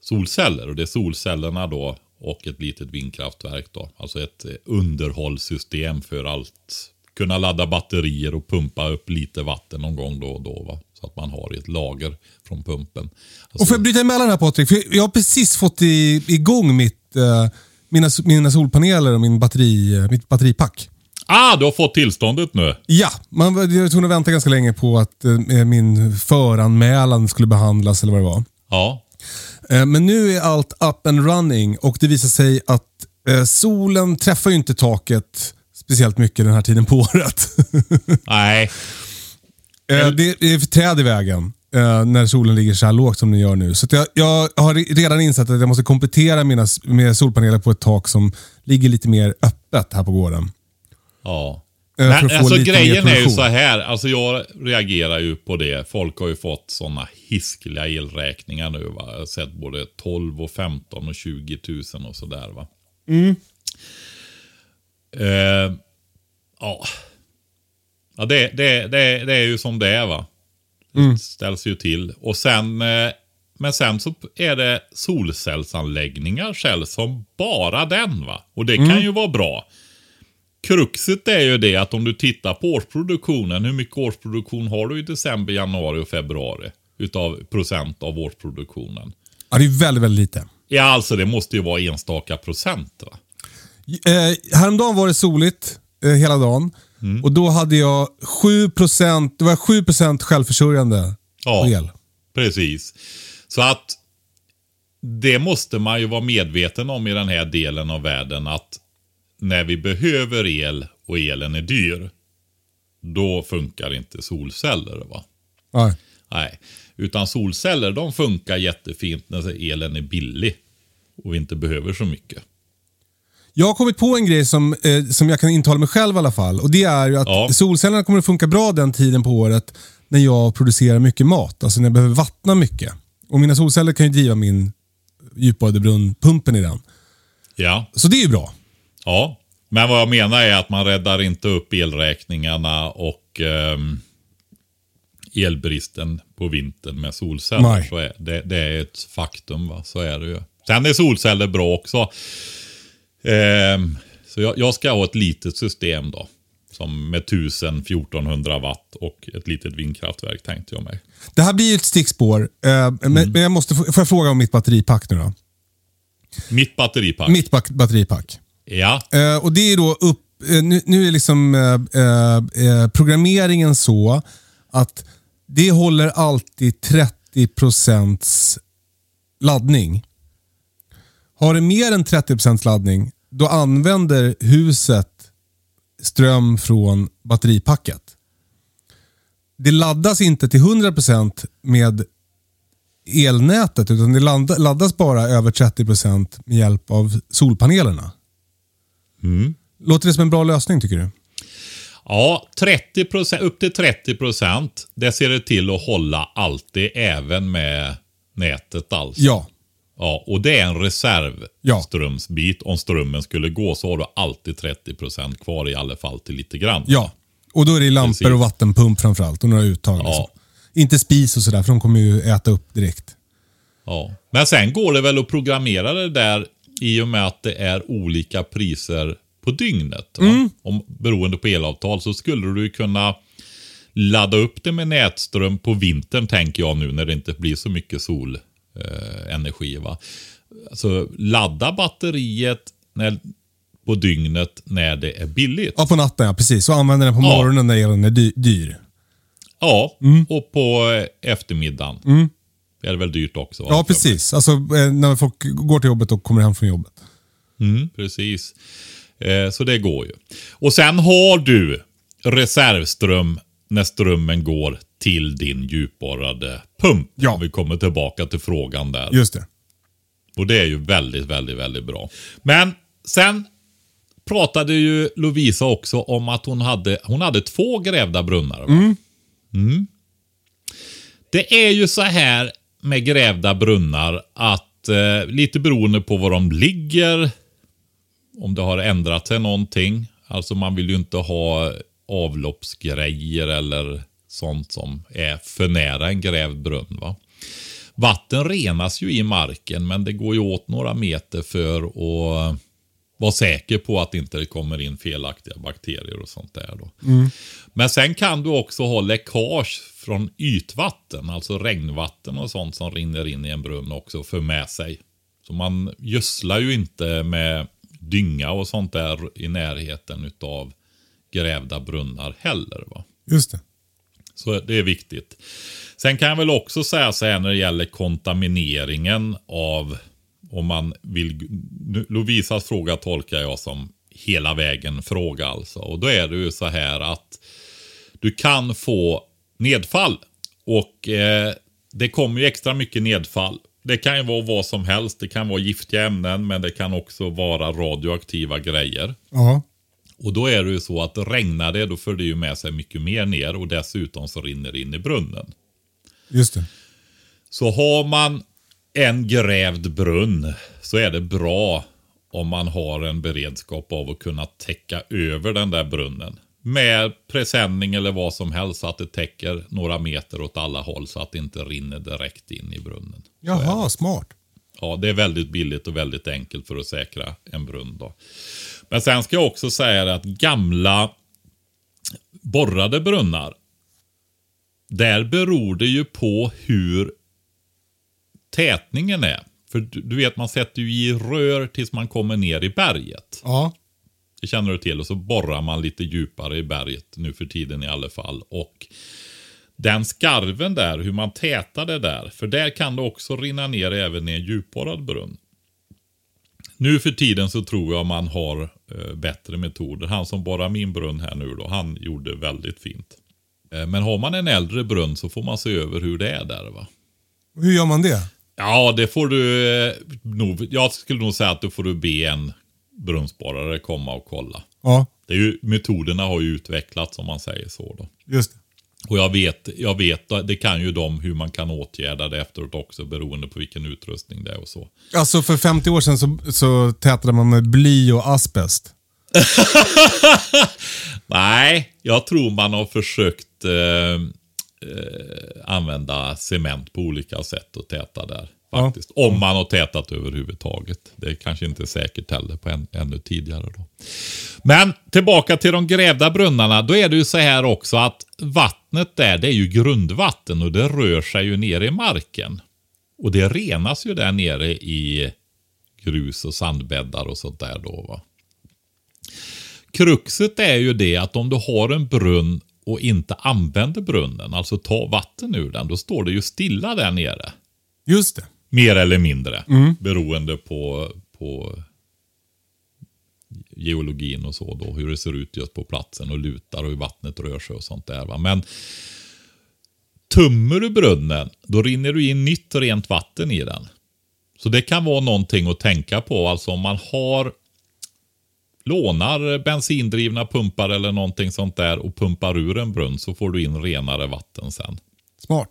solceller. Och det är solcellerna då och ett litet vindkraftverk då. Alltså ett eh, underhållssystem för allt. Kunna ladda batterier och pumpa upp lite vatten någon gång då och då. Va? Så att man har ett lager från pumpen. Alltså, Och får jag bryta emellan här Patrik? För jag har precis fått i, igång mitt, eh, mina, mina solpaneler och min batteri, eh, mitt batteripack. ah, du har fått tillståndet nu. Ja, man jag var tvungen att vänta ganska länge på att eh, min föranmälan skulle behandlas eller vad det var. Ja. Eh, Men nu är allt up and running och det visar sig att eh, solen träffar ju inte taket speciellt mycket den här tiden på året. Nej. Eh, det är träd i vägen eh, när solen ligger så här lågt som den gör nu. Så att jag, jag har redan insett att jag måste komplettera mina med solpaneler på ett tak som ligger lite mer öppet här på gården. Ja. Eh, för Men få alltså grejen är ju så här. Alltså jag reagerar ju på det. Folk har ju fått sådana hiskliga elräkningar nu. Va? Jag har sett både 12 och 15 och 20 000 och sådär. Va? Eh, ja. Ja, det, det, det, det är ju som det är va. Det ställs ju till. Och sen, eh, men sen så är det solcellsanläggningar själv som bara den va. Och det kan ju vara bra. Kruxet är ju det att om du tittar på årsproduktionen. Hur mycket årsproduktion har du i december, januari och februari? Utav procent av årsproduktionen. Ja, det är väldigt, väldigt lite. Ja, alltså det måste ju vara enstaka procent va. Eh, häromdagen var det soligt eh, hela dagen. Mm. Och då hade jag 7%, det var 7% självförsörjande Ja. på el. Precis. Så att det måste man ju vara medveten om i den här delen av världen att när vi behöver el och elen är dyr, då funkar inte solceller. va? Ja. Nej, utan solceller de funkar jättefint när elen är billig och vi inte behöver så mycket. Jag har kommit på en grej som, eh, som jag kan intala mig själv i alla fall. Och Det är ju att Ja. solcellerna kommer att funka bra den tiden på året när jag producerar mycket mat. Alltså när jag behöver vattna mycket. Och Mina solceller kan ju driva min djupborrade brunn, pumpen i den. Ja, Så det är ju bra. ja. Men vad jag menar är att man räddar inte upp elräkningarna och ehm, elbristen på vintern med solceller. Nej. Så är, det, det är ett faktum. Va? Så är det ju. Sen är solceller bra också. Ehm, så jag, jag ska ha ett litet system då. Som med 1000-1400 watt och ett litet vindkraftverk tänkte jag mig. Det här blir ju ett stickspår. Eh, men, men jag måste, få- får jag fråga om mitt batteripack nu då? Mitt batteripack. Mitt back, batteripack. Ja, Eh, och det är då upp, eh, nu, nu är liksom eh, eh, programmeringen så att det håller alltid 30% laddning. Har det mer än 30% laddning, då använder huset ström från batteripacket. Det laddas inte till 100% med elnätet, utan det ladd- laddas bara över 30% med hjälp av solpanelerna. Låter det som en bra lösning tycker du? Ja, 30%, upp till 30 procent. Det ser det till att hålla alltid, även med nätet alltså. Ja. Ja, och det är en Ja. reservströmsbit. Om strömmen skulle gå så har du alltid 30 procent kvar i alla fall till lite grann. Ja. Och då är det lampor Precis. och vattenpump framförallt och några uttag. Ja. Liksom. Inte spis och sådär, för de kommer ju äta upp direkt. Ja. Men sen går det väl att programmera det där i och med att det är olika priser på dygnet. Va? Om, beroende på elavtal så skulle du kunna ladda upp det med nätström på vintern tänker jag nu när det inte blir så mycket solenergi. Eh, energi, va? Alltså ladda batteriet när, på dygnet när det är billigt. Ja, på natten ja. Precis. Och använder den på Ja. morgonen när elen är dy- dyr. Ja, och på eh, eftermiddagen. Det är väl dyrt också? va? Ja, precis. Alltså eh, när folk går till jobbet och kommer hem från jobbet. Mm, precis. Eh, så det går ju. Och sen har du reservström när strömmen går till din djupborrade pump. Ja. Vi kommer tillbaka till frågan där. Just det. Och det är ju väldigt, väldigt, väldigt bra. Men sen pratade ju Lovisa också om att hon hade, hon hade två grävda brunnar. va? Mm. Det är ju så här med grävda brunnar att eh, lite beroende på var de ligger, om det har ändrat sig någonting. Alltså man vill ju inte ha avloppsgrejer eller sånt som är för nära en grävd brunn. Va? Vatten renas ju i marken men det går ju åt några meter för att vara säker på att inte det kommer in felaktiga bakterier och sånt där. Då. Men sen kan du också ha läckage från ytvatten, alltså regnvatten och sånt som rinner in i en brunn också för med sig. Så man gödslar ju inte med dynga och sånt där i närheten utav grävda brunnar heller. Va? Just det. Så det är viktigt. Sen kan jag väl också säga så här när det gäller kontamineringen av om man vill. Lovisas fråga tolkar jag som hela vägen fråga alltså. Och då är det ju så här att du kan få nedfall. Och eh, det kommer ju extra mycket nedfall. Det kan ju vara vad som helst. Det kan vara giftiga ämnen men det kan också vara radioaktiva grejer. Ja. Och då är det ju så att regnar det då för det ju med sig mycket mer ner och dessutom så rinner det in i brunnen. Just det. Så har man en grävd brunn så är det bra om man har en beredskap av att kunna täcka över den där brunnen. Med presenning eller vad som helst så att det täcker några meter åt alla håll så att det inte rinner direkt in i brunnen. Jaha, smart. Ja, det är väldigt billigt och väldigt enkelt för att säkra en brunn. Då. Men sen ska jag också säga att gamla borrade brunnar. Där beror det ju på hur tätningen är. För du, du vet, man sätter ju i rör tills man kommer ner i berget. Ja. Det känner du till. Och så borrar man lite djupare i berget nu för tiden i alla fall. Och den skarven där, hur man tätar det där. För där kan det också rinna ner även i en djupborrad brunn. Nu för tiden så tror jag man har eh, bättre metoder. Han som borrar min brunn här nu då, han gjorde väldigt fint. Eh, men har man en äldre brunn så får man se över hur det är där va. Hur gör man det? Ja, det får du eh, nog. Jag skulle nog säga att då får du be en brunnsborrare komma och kolla. Ja, Det är ju, metoderna har ju utvecklats om man säger så. Då. just det. Och jag vet, jag vet, det kan ju de hur man kan åtgärda det efteråt också beroende på vilken utrustning det är och så. Alltså för 50 år sedan så, så tätade man med bly och asbest. Nej, jag tror man har försökt eh, eh, använda cement på olika sätt och täta där. Ja. Faktiskt. Om man har tätat överhuvudtaget. Det är kanske inte säkert heller på än, ännu tidigare. Då. Men tillbaka till de grävda brunnarna. Då är det ju så här också att vattnet där, det är ju grundvatten och det rör sig ju ner i marken. Och det renas ju där nere i grus och sandbäddar och sånt där då. Va? Kruxet är ju det att om du har en brunn och inte använder brunnen, alltså tar vatten ur den, då står det ju stilla där nere. Just det. Mer eller mindre. Beroende på, på geologin och så då. Hur det ser ut just på platsen och lutar och hur vattnet rör sig och sånt där. Va? Men tummer du brunnen, då rinner du in nytt rent vatten i den. Så det kan vara någonting att tänka på. Alltså om man har lånar bensindrivna pumpar eller någonting sånt där och pumpar ur en brunn så får du in renare vatten sen. Smart.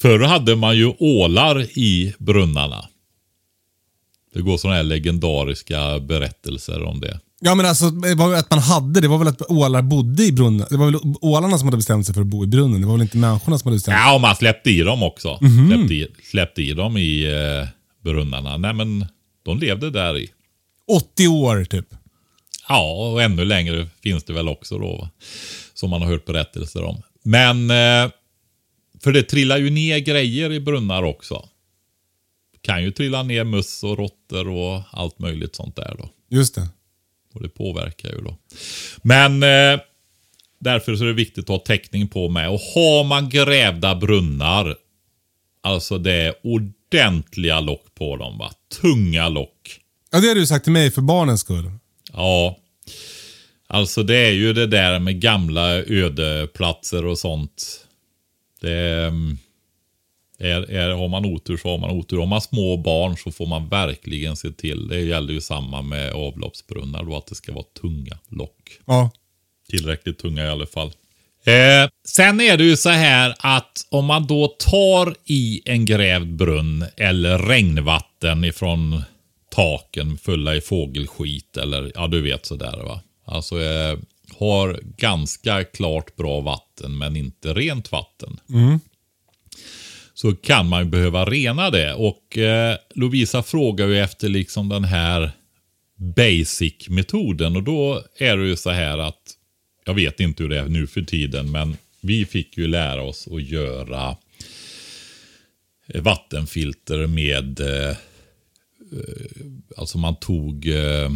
Förr hade man ju ålar i brunnarna. Det går sådana här legendariska berättelser om det. Ja men alltså att man hade, det var väl att ålar bodde i brunnen. Det var väl ålarna som hade bestämt sig för att bo i brunnen. Det var väl inte människorna som hade bestämt sig. Ja, och man släppte i dem också. Släppte, i, släppte i dem i eh, brunnarna. Nej, men De levde där i. 80 år typ. Ja, och ännu längre finns det väl också då. Va? Som man har hört berättelser om. Men, eh, för det trillar ju ner grejer i brunnar också. Kan ju trilla ner möss och råttor och allt möjligt sånt där då. Just det. Och det påverkar ju då. Men eh, därför så är det viktigt att ha täckning på med. Och har man grävda brunnar, alltså det är ordentliga lock på dem va. Tunga lock. Ja, det har du sagt till mig för barnens skull. Ja. Alltså det är ju det där med gamla ödeplatser och sånt. Det är, är, är, har man otur så har man otur. Har man små barn så får man verkligen se till. Det gäller ju samma med avloppsbrunnar då, att det ska vara tunga lock. Ja. Tillräckligt tunga i alla fall. Eh, sen är det ju så här att om man då tar i en grävd brunn eller regnvatten ifrån taken fulla i fågelskit eller ja, du vet sådär va. Alltså eh, har ganska klart bra vatten men inte rent vatten. Så kan man ju behöva rena det. Och eh, Lovisa frågar ju efter liksom den här basic-metoden. Och då är det ju så här att jag vet inte hur det är nu för tiden men vi fick ju lära oss att göra eh, vattenfilter med eh, Alltså man tog eh,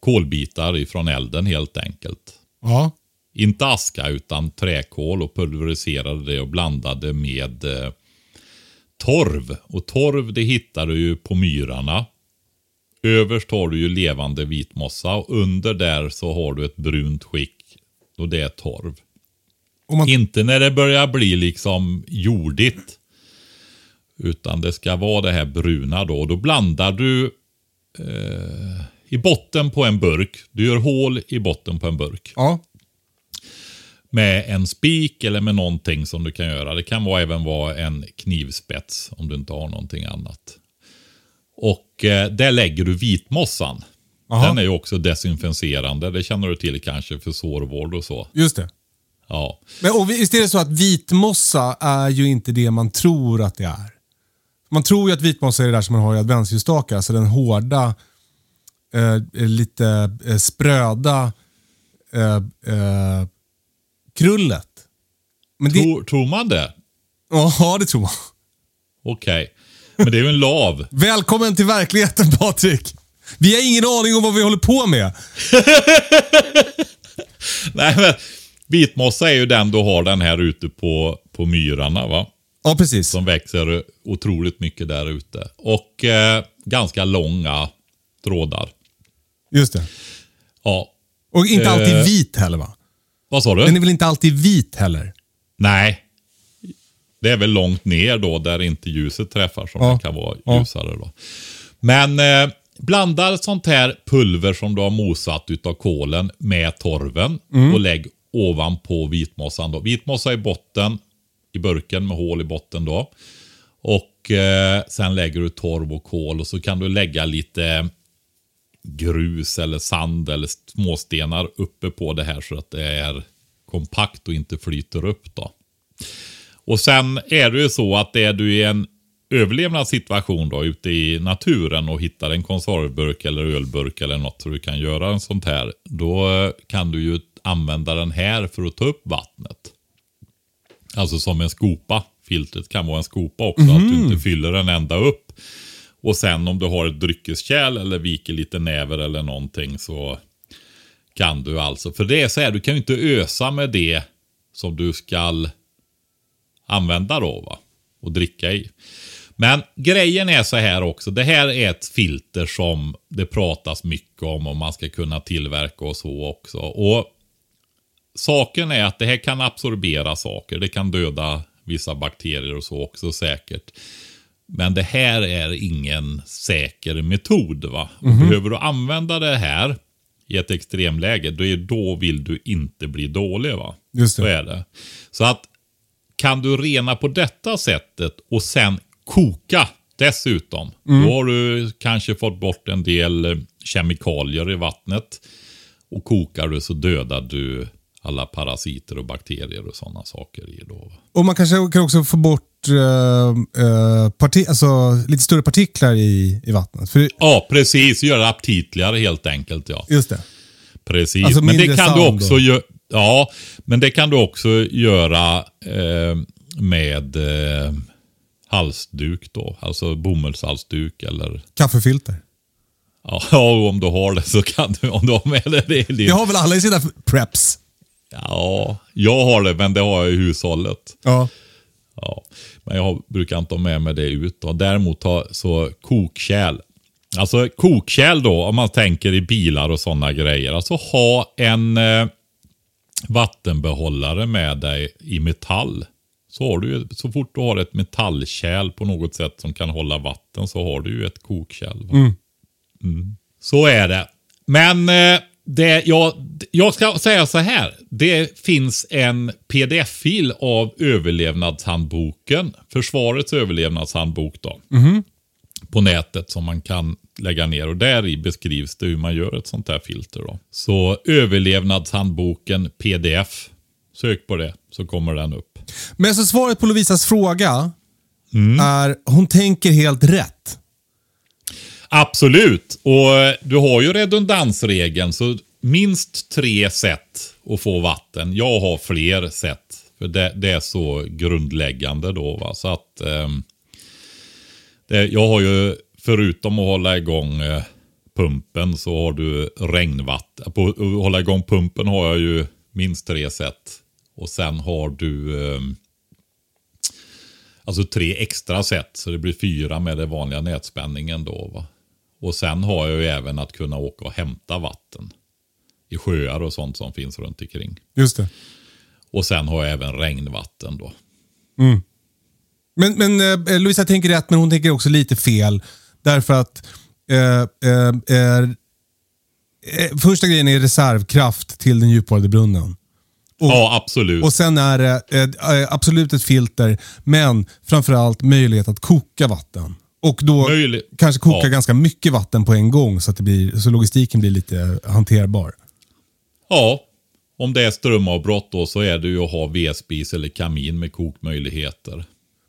kolbitar ifrån elden helt enkelt. Ja. Inte aska utan träkol och pulveriserade det och blandade med eh, torv. Och torv det hittar du ju på myrarna. Överst har du ju levande vitmossa och under där så har du ett brunt skick och det är torv. Och man, Inte när det börjar bli liksom jordigt. Utan det ska vara det här bruna då. Då blandar du eh, i botten på en burk. Du gör hål i botten på en burk. ja. Med en spik eller med någonting som du kan göra. Det kan vara, även vara en knivspets om du inte har någonting annat. Och eh, där lägger du vitmossan. Aha. Den är ju också desinficerande. Det känner du till kanske för sårvård och så. Just det. Ja. Men och visst är det så att vitmossa är ju inte det man tror att det är. Man tror ju att vitmossa är det där som man har i adventsljusstakar, alltså den hårda, eh, lite eh, spröda eh, eh, krullet. Men det, Tror, tror man det? ja, det tror man. Okej. Men det är ju en lav. Välkommen till verkligheten Patrik. Vi har ingen aning om vad vi håller på med. Nej, men vitmossa är ju den du har den här ute på, på myrarna va? Ja, precis. Som växer otroligt mycket där ute. Och eh, ganska långa trådar. Just det. Ja. Och inte Eh. alltid vit heller va? Vad sa du? Den är väl inte alltid vit heller? Nej. Det är väl långt ner då där inte ljuset träffar som Ja. det kan vara Ja. ljusare då. Men eh, blanda sånt här pulver som du har mosat utav kolen med torven Mm. och lägg ovanpå vitmossan då. Vitmossa i botten i burken med hål i botten då. Och eh, sen lägger du torv och kol och så kan du lägga lite grus eller sand eller småstenar uppe på det här så att det är kompakt och inte flyter upp då. Och sen är det ju så att är du i en överlevnadssituation då ute i naturen och hittar en konservburk eller ölburk eller något så du kan göra en sånt här. Då kan du ju använda den här för att ta upp vattnet. Alltså som en skopa. Filtret kan vara en skopa också. Att du inte fyller den ända upp. Och sen om du har ett dryckeskärl eller viker lite näver eller någonting så kan du alltså. För det är så här, du kan ju inte ösa med det som du ska använda då va. Och dricka i. Men grejen är så här också. Det här är ett filter som det pratas mycket om och man ska kunna tillverka och så också. Och Saken är att det här kan absorbera saker. Det kan döda vissa bakterier och så också säkert. Men det här är ingen säker metod. va? Och Behöver du använda det här i ett extremläge, då, är, då vill du inte bli dålig. va? Just det. Så är det. Så att kan du rena på detta sättet och sen koka dessutom. Då har du kanske fått bort en del kemikalier i vattnet. Och kokar du så dödar du alla parasiter och bakterier och sådana saker i då. Och man kanske kan också få bort eh, eh, parti, alltså, lite större partiklar i, i vattnet. För, Ja, precis. Göra aptitligare helt enkelt. ja. just det. Precis. Alltså men det kan du också göra. Ja, men det kan du också göra eh, med eh, halsduk då. Alltså bomullshalsduk eller Kaffefilter. Ja, om du har det så kan du. Om du har med det. det, Det har väl alla i sina preps? Ja, jag har det, men det har jag i hushållet. Ja. Ja, men jag har, brukar inte ha med mig det ut. Då. Däremot ha så kokkärl. Alltså kokkärl då, om man tänker i bilar och sådana grejer. Alltså ha en eh, vattenbehållare med dig i metall. Så, har du, så fort du har ett metallkärl på något sätt som kan hålla vatten så har du ju ett kokkärl. va? Mm. Så är det. Men eh, det, jag, jag ska säga så här. Det finns en pdf-fil av överlevnadshandboken. Försvarets överlevnadshandbok då. På nätet som man kan lägga ner. Och där i beskrivs det hur man gör ett sånt här filter. Då. Så överlevnadshandboken pdf. Sök på det så kommer den upp. Men så svaret på Lovisas fråga är, hon tänker helt rätt. Absolut. Och eh, du har ju redundansregeln. Så minst tre sätt att få vatten. Jag har fler sätt. För det, det är så grundläggande då. Va? Så att eh, det, Jag har ju, förutom att hålla igång eh, pumpen, så har du regnvatten. På att hålla igång pumpen har jag ju minst tre sätt. Och sen har du eh, Alltså tre extra sätt, så det blir fyra med den vanliga nätspänningen då. Va? Och sen har jag ju även att kunna åka och hämta vatten. I sjöar och sånt som finns runt omkring. Just det. Och sen har jag även regnvatten då. Men, men eh, Lovisa tänker rätt, men hon tänker också lite fel. Därför att eh, eh, eh, eh, första grejen är reservkraft till den djupborrade brunnen. Och- ja, absolut. Och sen är det eh, eh, absolut ett filter, men framförallt möjlighet att koka vatten. Och då Möjlig- kanske koka Ja. ganska mycket vatten på en gång så att det blir, så logistiken blir lite hanterbar. Ja, om det är strömavbrott då så är det ju att ha vedspis eller kamin med kokmöjligheter.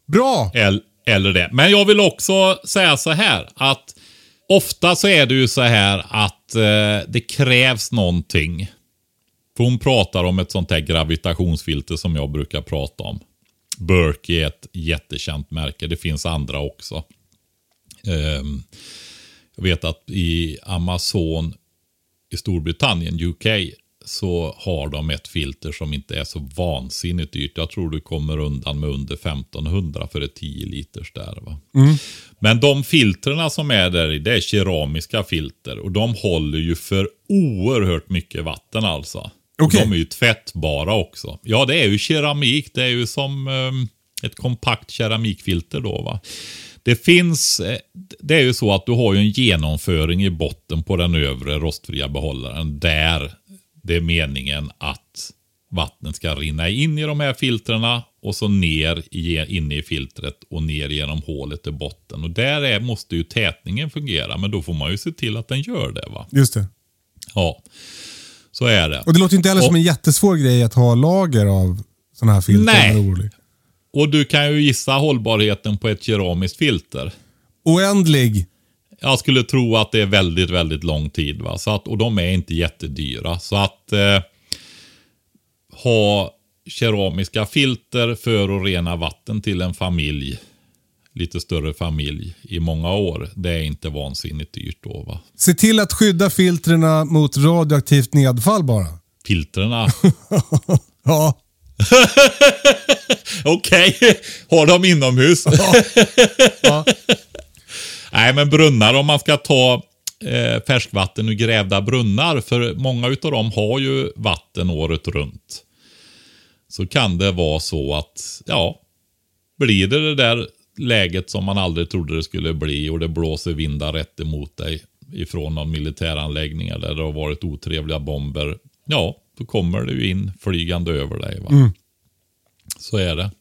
Bra! El- Eller det. Men jag vill också säga så här att ofta så är det ju så här att eh, det krävs någonting. För hon pratar om ett sånt här gravitationsfilter som jag brukar prata om. Berkey är ett jättekänt märke. Det finns andra också. Ehm, jag vet att i Amazon i Storbritannien, UK, så har de ett filter som inte är så vansinnigt dyrt. Jag tror du kommer undan med under 1500 för ett 10 liters där. Va? Men de filtrerna som är där i, det är keramiska filter och de håller ju för oerhört mycket vatten alltså. Och Okej. De är ju tvättbara också. Ja, det är ju keramik. Det är ju som ehm, ett kompakt keramikfilter då va. Det finns, eh, det är ju så att du har ju en genomföring i botten på den övre rostfria behållaren där det är meningen att vattnet ska rinna in i de här filtrerna och så ner i, in i filtret och ner genom hålet i botten. Och där är, måste ju tätningen fungera, men då får man ju se till att den gör det. va. Just det. Ja, så är det. Och det låter ju inte heller Och- som en jättesvår grej att ha lager av sådana här filter. Nej. Och du kan ju gissa hållbarheten på ett keramiskt filter. Oändlig. Jag skulle tro att det är väldigt, väldigt lång tid. Va? Så att, och de är inte jättedyra. Så att eh, ha keramiska filter för att rena vatten till en familj, lite större familj, i många år. Det är inte vansinnigt dyrt då. Va? Se till att skydda filtrerna mot radioaktivt nedfall bara. Filtrerna. Ja, Okej, har de inomhus? ja. Nej, men brunnar om man ska ta eh, färskvatten ur grävda brunnar. För många utav dem har ju vatten året runt. Så kan det vara så att, ja, blir det det där läget som man aldrig trodde det skulle bli och det blåser vindar rätt emot dig ifrån någon militäranläggning eller det har varit otrevliga bomber. Ja, då kommer det ju in flygande över dig. Va? Så är det.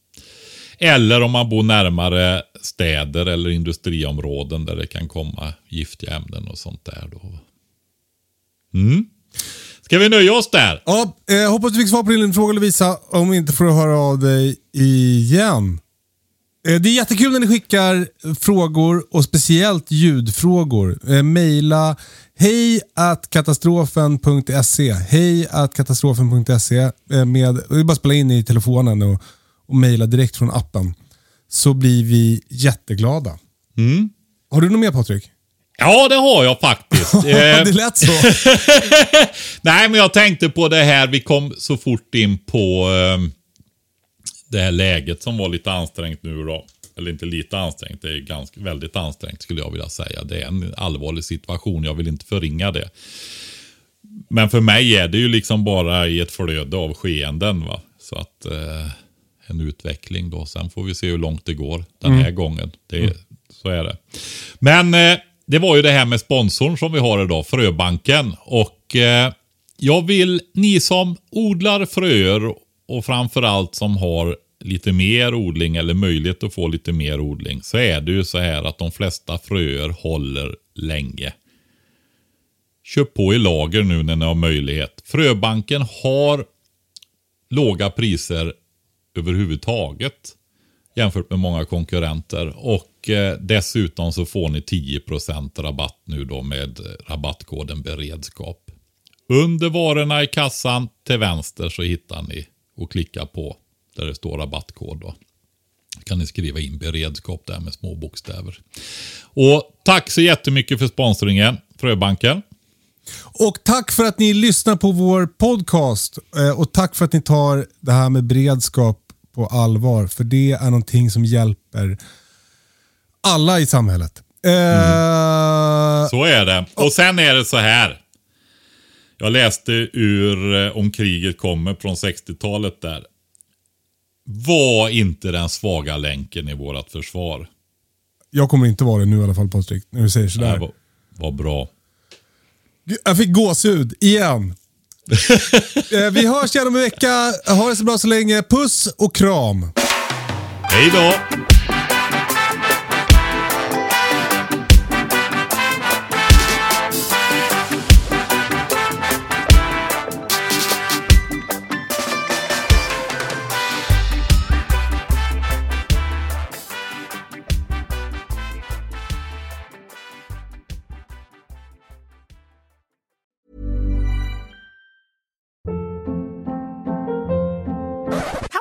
Eller om man bor närmare städer eller industriområden där det kan komma giftiga ämnen och sånt där. Då. Mm. Ska vi nöja oss där? ja eh, hoppas du fick svar på din fråga Lovisa. Om inte får du höra av dig igen. Eh, Det är jättekul när ni skickar frågor och speciellt ljudfrågor. Eh, Maila hej at katastrofen.se. Hej at katastrofen.se. Eh, med, det är bara att spela in i telefonen och, och mejla direkt från appen. Så blir vi jätteglada. Har du något mer Patrik? Ja, det har jag faktiskt. Det lät så. Nej, men jag tänkte på det här. Vi kom så fort in på eh, det här läget som var lite ansträngt nu då. Eller inte lite ansträngt, det är ganska, väldigt ansträngt skulle jag vilja säga. Det är en allvarlig situation, jag vill inte förringa det. Men för mig är det ju liksom bara i ett flöde av skeenden. Va? Så att eh, en utveckling då. Sen får vi se hur långt det går den här gången. Det, Så är det. Men eh, det var ju det här med sponsorn som vi har idag, Fröbanken. Och eh, jag vill, ni som odlar fröer och framförallt som har lite mer odling eller möjlighet att få lite mer odling. Så är det ju så här att de flesta fröer håller länge. Köp på i lager nu när ni har möjlighet. Fröbanken har låga priser överhuvudtaget jämfört med många konkurrenter. Och eh, dessutom så får ni 10% rabatt nu då med rabattkoden beredskap. Under varorna i kassan till vänster så hittar ni och klicka på där det står rabattkod. Då. kan ni skriva in beredskap där med små bokstäver. Och tack så jättemycket för sponsringen Fröbanken. Och tack för att ni lyssnar på vår podcast. Eh, Och tack för att ni tar det här med beredskap på allvar. För det är någonting som hjälper alla i samhället. Eh, Så är det. Och sen är det så här. Jag läste ur eh, om kriget kommer från 60-talet där. Var inte den svaga länken i vårt försvar. Jag kommer inte vara det nu i alla fall Patrik, när du säger sådär. var, var bra. Jag fick gåshud igen. Eh, Vi hörs igen om en vecka. Ha det så bra så länge. Puss och kram. Hej då!